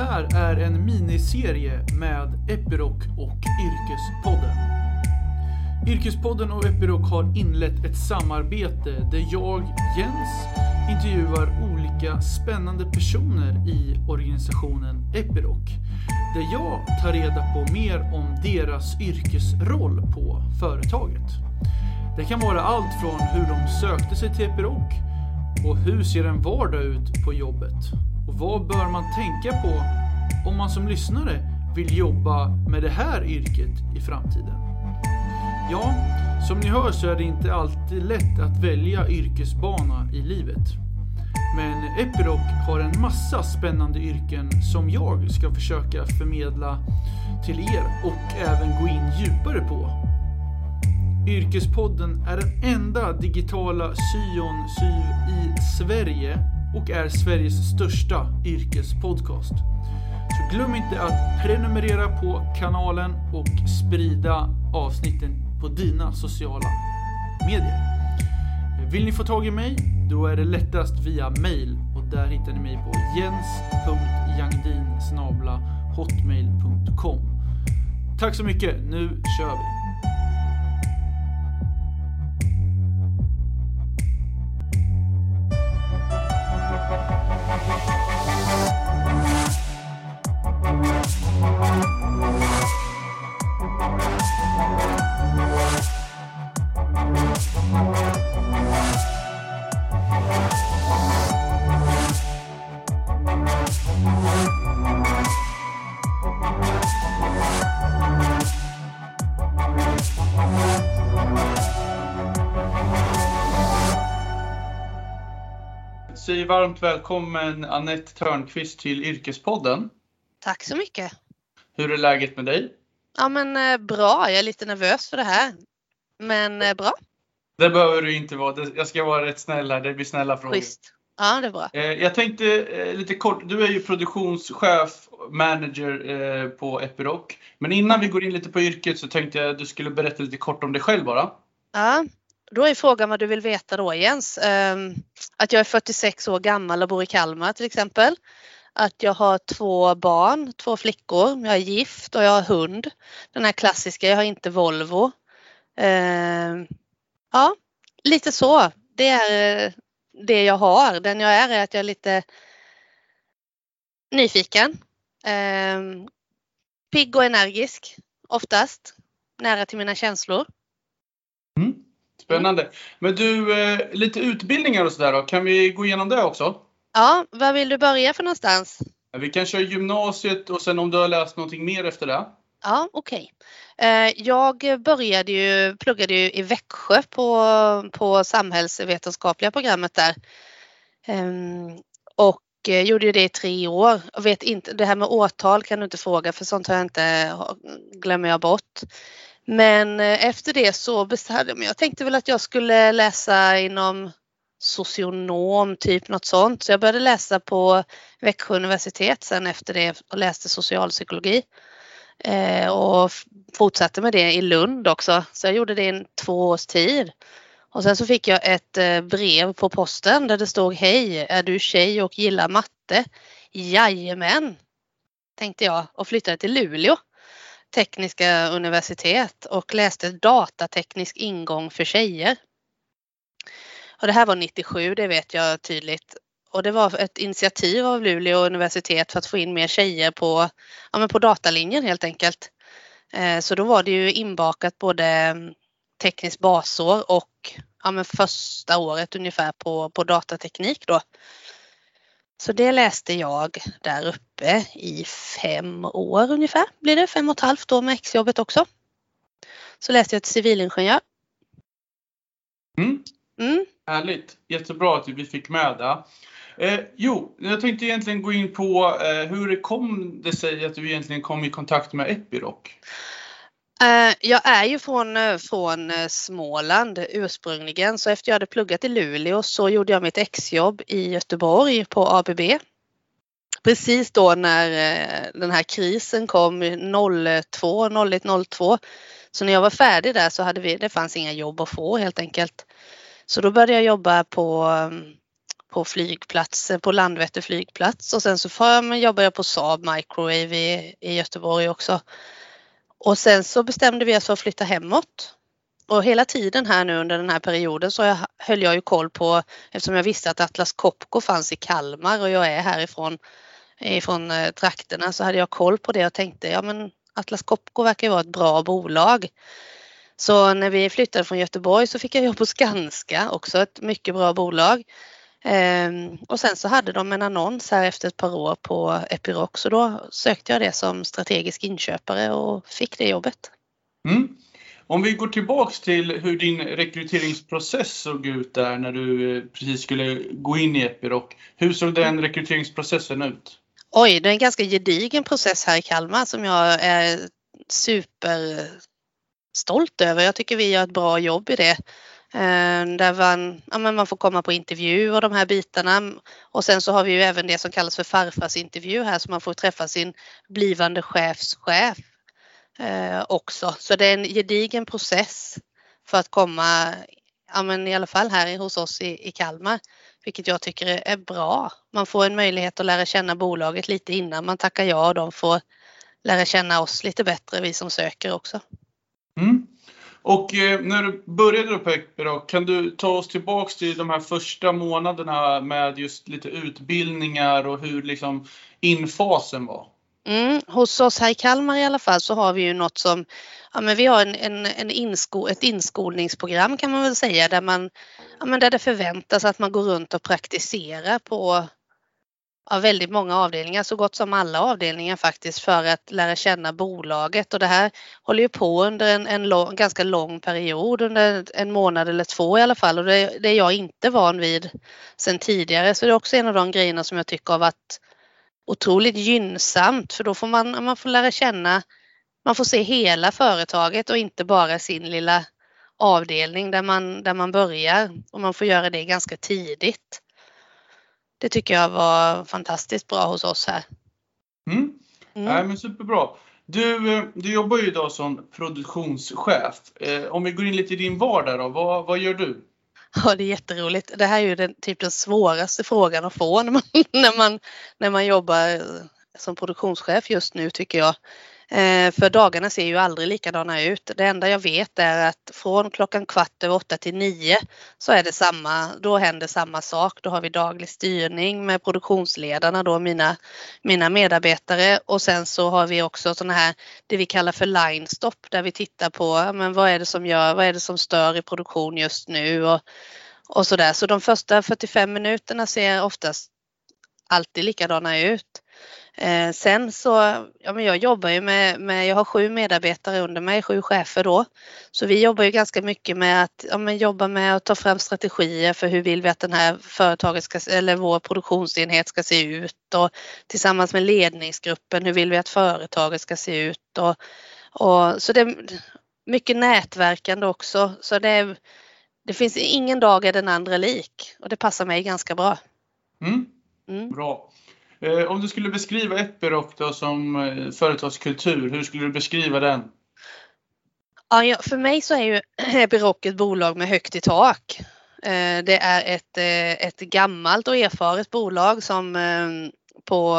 här är en miniserie med Epiroc och Yrkespodden. Yrkespodden och Epiroc har inlett ett samarbete där jag, Jens, intervjuar olika spännande personer i organisationen Epiroc. Där jag tar reda på mer om deras yrkesroll på företaget. Det kan vara allt från hur de sökte sig till Epiroc och hur ser en vardag ut på jobbet? Och vad bör man tänka på om man som lyssnare vill jobba med det här yrket i framtiden? Ja, som ni hör så är det inte alltid lätt att välja yrkesbana i livet. Men Epiroc har en massa spännande yrken som jag ska försöka förmedla till er och även gå in djupare på. Yrkespodden är den enda digitala syon syv i Sverige och är Sveriges största yrkespodcast. Så glöm inte att prenumerera på kanalen och sprida avsnitten på dina sociala medier. Vill ni få tag i mig? Då är det lättast via mail och där hittar ni mig på jens.jangdin hotmail.com Tack så mycket, nu kör vi! Säg varmt välkommen Annette Törnqvist till Yrkespodden. Tack så mycket. Hur är läget med dig? Ja men eh, bra, jag är lite nervös för det här. Men eh, bra. Det behöver du inte vara. Jag ska vara rätt snäll här. Det blir snälla frågor. Schysst. Ja, det är bra. Eh, Jag tänkte lite kort. Du är ju produktionschef, manager på Epiroc. Men innan vi går in lite på yrket så tänkte jag att du skulle berätta lite kort om dig själv bara. Ja, då är frågan vad du vill veta då Jens. Ehm, att jag är 46 år gammal och bor i Kalmar till exempel. Att jag har två barn, två flickor. Jag är gift och jag har hund. Den här klassiska, jag har inte Volvo. Ehm, ja, lite så. Det är eh, det jag har. Den jag är är att jag är lite nyfiken. Ehm, pigg och energisk oftast. Nära till mina känslor. Spännande. Men du, eh, lite utbildningar och sådär då. Kan vi gå igenom det också? Ja, var vill du börja för någonstans? Vi kan köra gymnasiet och sen om du har läst någonting mer efter det. Ja, okej. Okay. Jag började ju, pluggade ju i Växjö på, på samhällsvetenskapliga programmet där. Ehm, och gjorde ju det i tre år. Jag vet inte, det här med årtal kan du inte fråga för sånt har jag inte, glömmer jag bort. Men eh, efter det så bestämde jag mig. Jag tänkte väl att jag skulle läsa inom socionom, typ något sånt. Så jag började läsa på Växjö universitet sen efter det och läste socialpsykologi. Eh, och fortsatte med det i Lund också. Så jag gjorde det i två års tid. Och sen så fick jag ett eh, brev på posten där det stod Hej, är du tjej och gillar matte? Jajamän, tänkte jag och flyttade till Luleå tekniska universitet och läste datateknisk ingång för tjejer. Och det här var 97, det vet jag tydligt. Och det var ett initiativ av Luleå universitet för att få in mer tjejer på, ja, men på datalinjen helt enkelt. Eh, så då var det ju inbakat både mm, tekniskt basår och ja, men första året ungefär på, på datateknik då. Så det läste jag där uppe i fem år ungefär, blir det fem och ett halvt år med exjobbet också. Så läste jag till civilingenjör. Mm. Mm. Härligt, jättebra att vi fick med det. Eh, jo, jag tänkte egentligen gå in på eh, hur det kom det sig att du egentligen kom i kontakt med Epiroc? Eh, jag är ju från, eh, från eh, Småland ursprungligen så efter jag hade pluggat i Luleå så gjorde jag mitt exjobb i Göteborg på ABB. Precis då när den här krisen kom 02, 01, 02. Så när jag var färdig där så hade vi, det fanns inga jobb att få helt enkelt. Så då började jag jobba på, på flygplatsen, på Landvetter flygplats och sen så jobbade jobbar jag på Saab Microwave i, i Göteborg också. Och sen så bestämde vi oss för att flytta hemåt. Och hela tiden här nu under den här perioden så höll jag ju koll på, eftersom jag visste att Atlas Copco fanns i Kalmar och jag är härifrån ifrån eh, trakterna så hade jag koll på det och tänkte ja men Atlas Copco verkar ju vara ett bra bolag. Så när vi flyttade från Göteborg så fick jag jobb på Skanska, också ett mycket bra bolag. Ehm, och sen så hade de en annons här efter ett par år på Epiroc så då sökte jag det som strategisk inköpare och fick det jobbet. Mm. Om vi går tillbaks till hur din rekryteringsprocess såg ut där när du eh, precis skulle gå in i Epiroc. Hur såg den rekryteringsprocessen ut? Oj, det är en ganska gedigen process här i Kalmar som jag är superstolt över. Jag tycker vi gör ett bra jobb i det. Eh, där man, ja, man får komma på intervju och de här bitarna. Och sen så har vi ju även det som kallas för farfarsintervju här så man får träffa sin blivande chefschef eh, också. Så det är en gedigen process för att komma, ja men i alla fall här hos oss i, i Kalmar, vilket jag tycker är bra. Man får en möjlighet att lära känna bolaget lite innan man tackar ja och de får lära känna oss lite bättre, vi som söker också. Mm. Och eh, när du började på Epiroc, kan du ta oss tillbaks till de här första månaderna med just lite utbildningar och hur liksom infasen var? Mm, hos oss här i Kalmar i alla fall så har vi ju något som, ja men vi har en, en, en insko, ett inskolningsprogram kan man väl säga där man, ja men där det förväntas att man går runt och praktiserar på av väldigt många avdelningar, så gott som alla avdelningar faktiskt för att lära känna bolaget. Och det här håller ju på under en, en lång, ganska lång period, under en månad eller två i alla fall. Och det, det är jag inte van vid sedan tidigare. Så det är också en av de grejerna som jag tycker har varit otroligt gynnsamt. För då får man, man får lära känna, man får se hela företaget och inte bara sin lilla avdelning där man, där man börjar. Och man får göra det ganska tidigt. Det tycker jag var fantastiskt bra hos oss här. Mm. Mm. Nej, men superbra. Du, eh, du jobbar ju idag som produktionschef. Eh, om vi går in lite i din vardag då, vad, vad gör du? Ja, det är jätteroligt. Det här är ju den, typ den svåraste frågan att få när man, när man, när man jobbar som produktionschef just nu tycker jag. Eh, för dagarna ser ju aldrig likadana ut. Det enda jag vet är att från klockan kvart över åtta till nio så är det samma, då händer samma sak. Då har vi daglig styrning med produktionsledarna då, mina, mina medarbetare och sen så har vi också sådana här, det vi kallar för line stop där vi tittar på, men vad är det som gör, vad är det som stör i produktion just nu och, och sådär. Så de första 45 minuterna ser oftast alltid likadana ut. Eh, sen så, ja men jag jobbar ju med, med, jag har sju medarbetare under mig, sju chefer då. Så vi jobbar ju ganska mycket med att ja, men jobba med att ta fram strategier för hur vill vi att den här företaget ska, eller vår produktionsenhet ska se ut och tillsammans med ledningsgruppen, hur vill vi att företaget ska se ut och, och så det är mycket nätverkande också. Så det, det finns ingen dag är den andra lik och det passar mig ganska bra. Mm. Mm. Bra. Eh, om du skulle beskriva Epiroc då som eh, företagskultur, hur skulle du beskriva den? Ja, för mig så är ju Epiroc ett bolag med högt i tak. Eh, det är ett, ett gammalt och erfaret bolag som, på,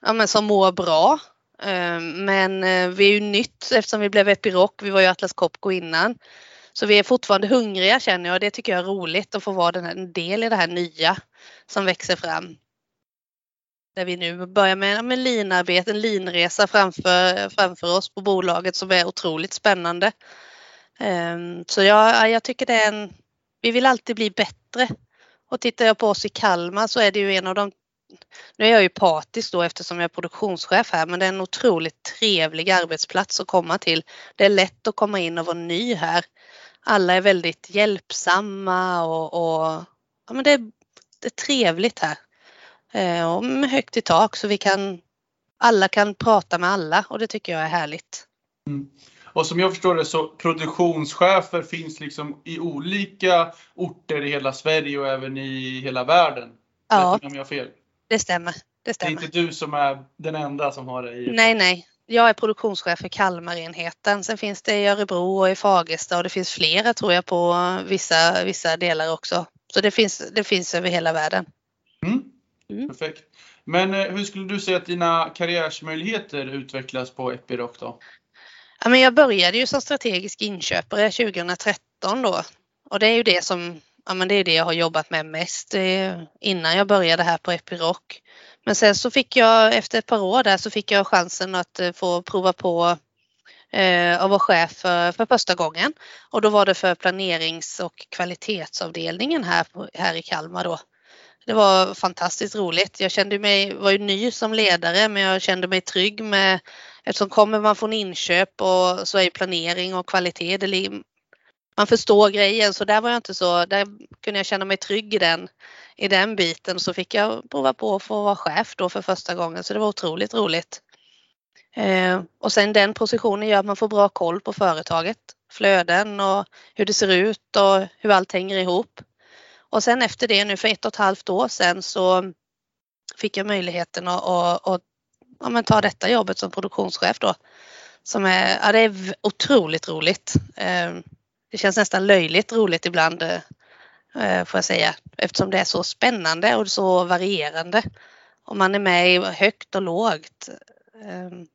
ja, men som mår bra. Men vi är ju nytt eftersom vi blev Epiroc, vi var ju Atlas Copco innan. Så vi är fortfarande hungriga känner jag och det tycker jag är roligt att få vara den här, en del i det här nya som växer fram där vi nu börjar med, med linarbete, en linresa framför, framför oss på bolaget som är otroligt spännande. Ehm, så jag, jag tycker det är en, vi vill alltid bli bättre. Och tittar jag på oss i Kalmar så är det ju en av de nu är jag ju partisk då eftersom jag är produktionschef här, men det är en otroligt trevlig arbetsplats att komma till. Det är lätt att komma in och vara ny här. Alla är väldigt hjälpsamma och, och ja, men det, är, det är trevligt här. Eh, med högt i tak så vi kan alla kan prata med alla och det tycker jag är härligt. Mm. Och som jag förstår det så produktionschefer finns liksom i olika orter i hela Sverige och även i hela världen. Ja, om jag fel. det stämmer. Det stämmer. Det är inte du som är den enda som har det i... Nej, nej. Jag är produktionschef för Kalmarenheten. Sen finns det i Örebro och i Fagersta och det finns flera tror jag på vissa, vissa delar också. Så det finns, det finns över hela världen. Mm. Perfekt. Men eh, hur skulle du säga att dina karriärsmöjligheter utvecklas på Epiroc då? Ja, men jag började ju som strategisk inköpare 2013 då. Och det är ju det som ja, men det är det jag har jobbat med mest innan jag började här på Epiroc. Men sen så fick jag efter ett par år där så fick jag chansen att eh, få prova på eh, att vara chef för, för första gången. Och då var det för planerings och kvalitetsavdelningen här, här i Kalmar då. Det var fantastiskt roligt. Jag kände mig, var ju ny som ledare men jag kände mig trygg med eftersom kommer man från inköp och så är planering och kvalitet, det, man förstår grejen så där var jag inte så, där kunde jag känna mig trygg i den, i den biten så fick jag prova på att få vara chef då för första gången så det var otroligt roligt. Eh, och sen den positionen gör att man får bra koll på företaget, flöden och hur det ser ut och hur allt hänger ihop. Och sen efter det nu för ett och ett halvt år sedan så fick jag möjligheten att, att, att ja, ta detta jobbet som produktionschef då. Som är, ja, det är otroligt roligt. Ehm, det känns nästan löjligt roligt ibland eh, får jag säga eftersom det är så spännande och så varierande. Och man är med i högt och lågt. Ehm,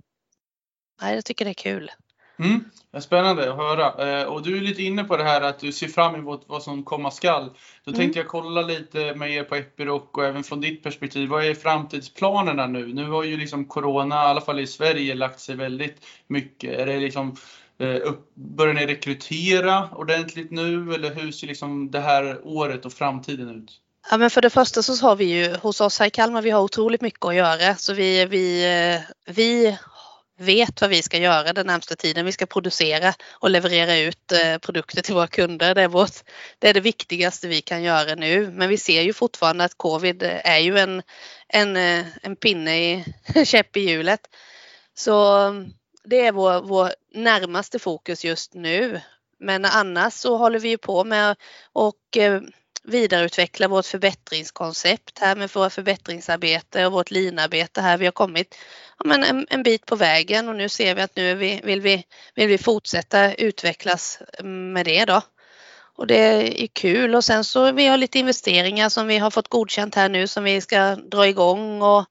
nej, jag tycker det är kul. Mm, spännande att höra. Eh, och du är lite inne på det här att du ser fram emot vad som komma skall. Då mm. tänkte jag kolla lite med er på Epiroc och även från ditt perspektiv. Vad är framtidsplanerna nu? Nu har ju liksom Corona, i alla fall i Sverige, lagt sig väldigt mycket. Är det liksom Eh, börjar ni rekrytera ordentligt nu eller hur ser liksom det här året och framtiden ut? Ja, men för det första så har vi ju hos oss här i Kalmar, vi har otroligt mycket att göra så vi, vi, eh, vi vet vad vi ska göra den närmsta tiden. Vi ska producera och leverera ut eh, produkter till våra kunder. Det är, vårt, det är det viktigaste vi kan göra nu. Men vi ser ju fortfarande att covid är ju en, en, eh, en pinne i käpp i hjulet. Så mm, det är vår, vår närmaste fokus just nu. Men annars så håller vi på med och eh, vidareutveckla vårt förbättringskoncept här med våra förbättringsarbete och vårt linarbete här. Vi har kommit ja, men en, en, bit på vägen och nu ser vi att nu vi, vill, vi, vill vi fortsätta utvecklas med det då. Och det är kul och sen så vi har lite investeringar som vi har fått godkänt här nu som vi ska dra igång och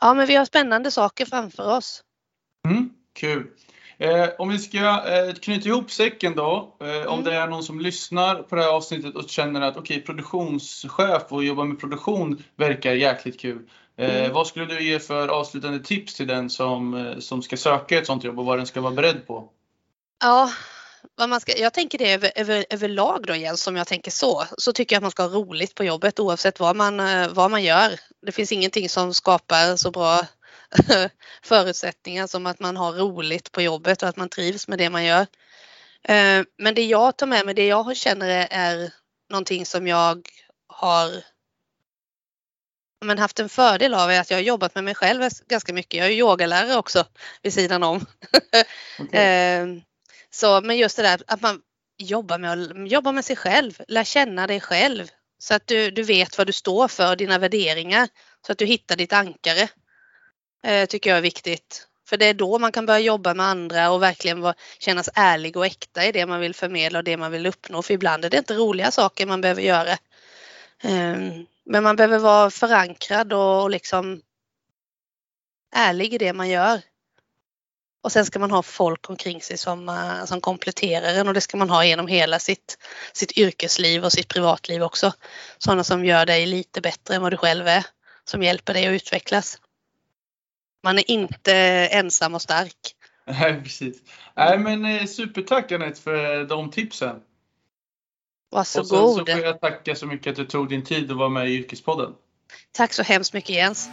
ja men vi har spännande saker framför oss. Mm, kul. Eh, om vi ska eh, knyta ihop säcken då, eh, mm. om det är någon som lyssnar på det här avsnittet och känner att okej, okay, produktionschef och jobba med produktion verkar jäkligt kul. Eh, mm. Vad skulle du ge för avslutande tips till den som, eh, som ska söka ett sånt jobb och vad den ska vara beredd på? Ja, vad man ska, jag tänker det över, över, överlag då Jens, som jag tänker så, så tycker jag att man ska ha roligt på jobbet oavsett vad man, eh, vad man gör. Det finns ingenting som skapar så bra förutsättningar som att man har roligt på jobbet och att man trivs med det man gör. Eh, men det jag tar med mig, det jag känner är någonting som jag har men haft en fördel av är att jag har jobbat med mig själv ganska mycket. Jag är yogalärare också vid sidan om. Okay. Eh, så, men just det där att man jobbar med, jobbar med sig själv, lär känna dig själv så att du, du vet vad du står för, dina värderingar, så att du hittar ditt ankare eh, tycker jag är viktigt. För det är då man kan börja jobba med andra och verkligen vara, kännas ärlig och äkta i det man vill förmedla och det man vill uppnå. För ibland är det inte roliga saker man behöver göra. Ehm, men man behöver vara förankrad och, och liksom ärlig i det man gör. Och sen ska man ha folk omkring sig som, eh, som kompletterar en och det ska man ha genom hela sitt, sitt yrkesliv och sitt privatliv också. Sådana som gör dig lite bättre än vad du själv är, som hjälper dig att utvecklas. Man är inte ensam och stark. Nej, precis. Nej, men eh, supertack Anette för de tipsen. Varsågod. Och sen så får jag tacka så mycket att du tog din tid att vara med i Yrkespodden. Tack så hemskt mycket Jens.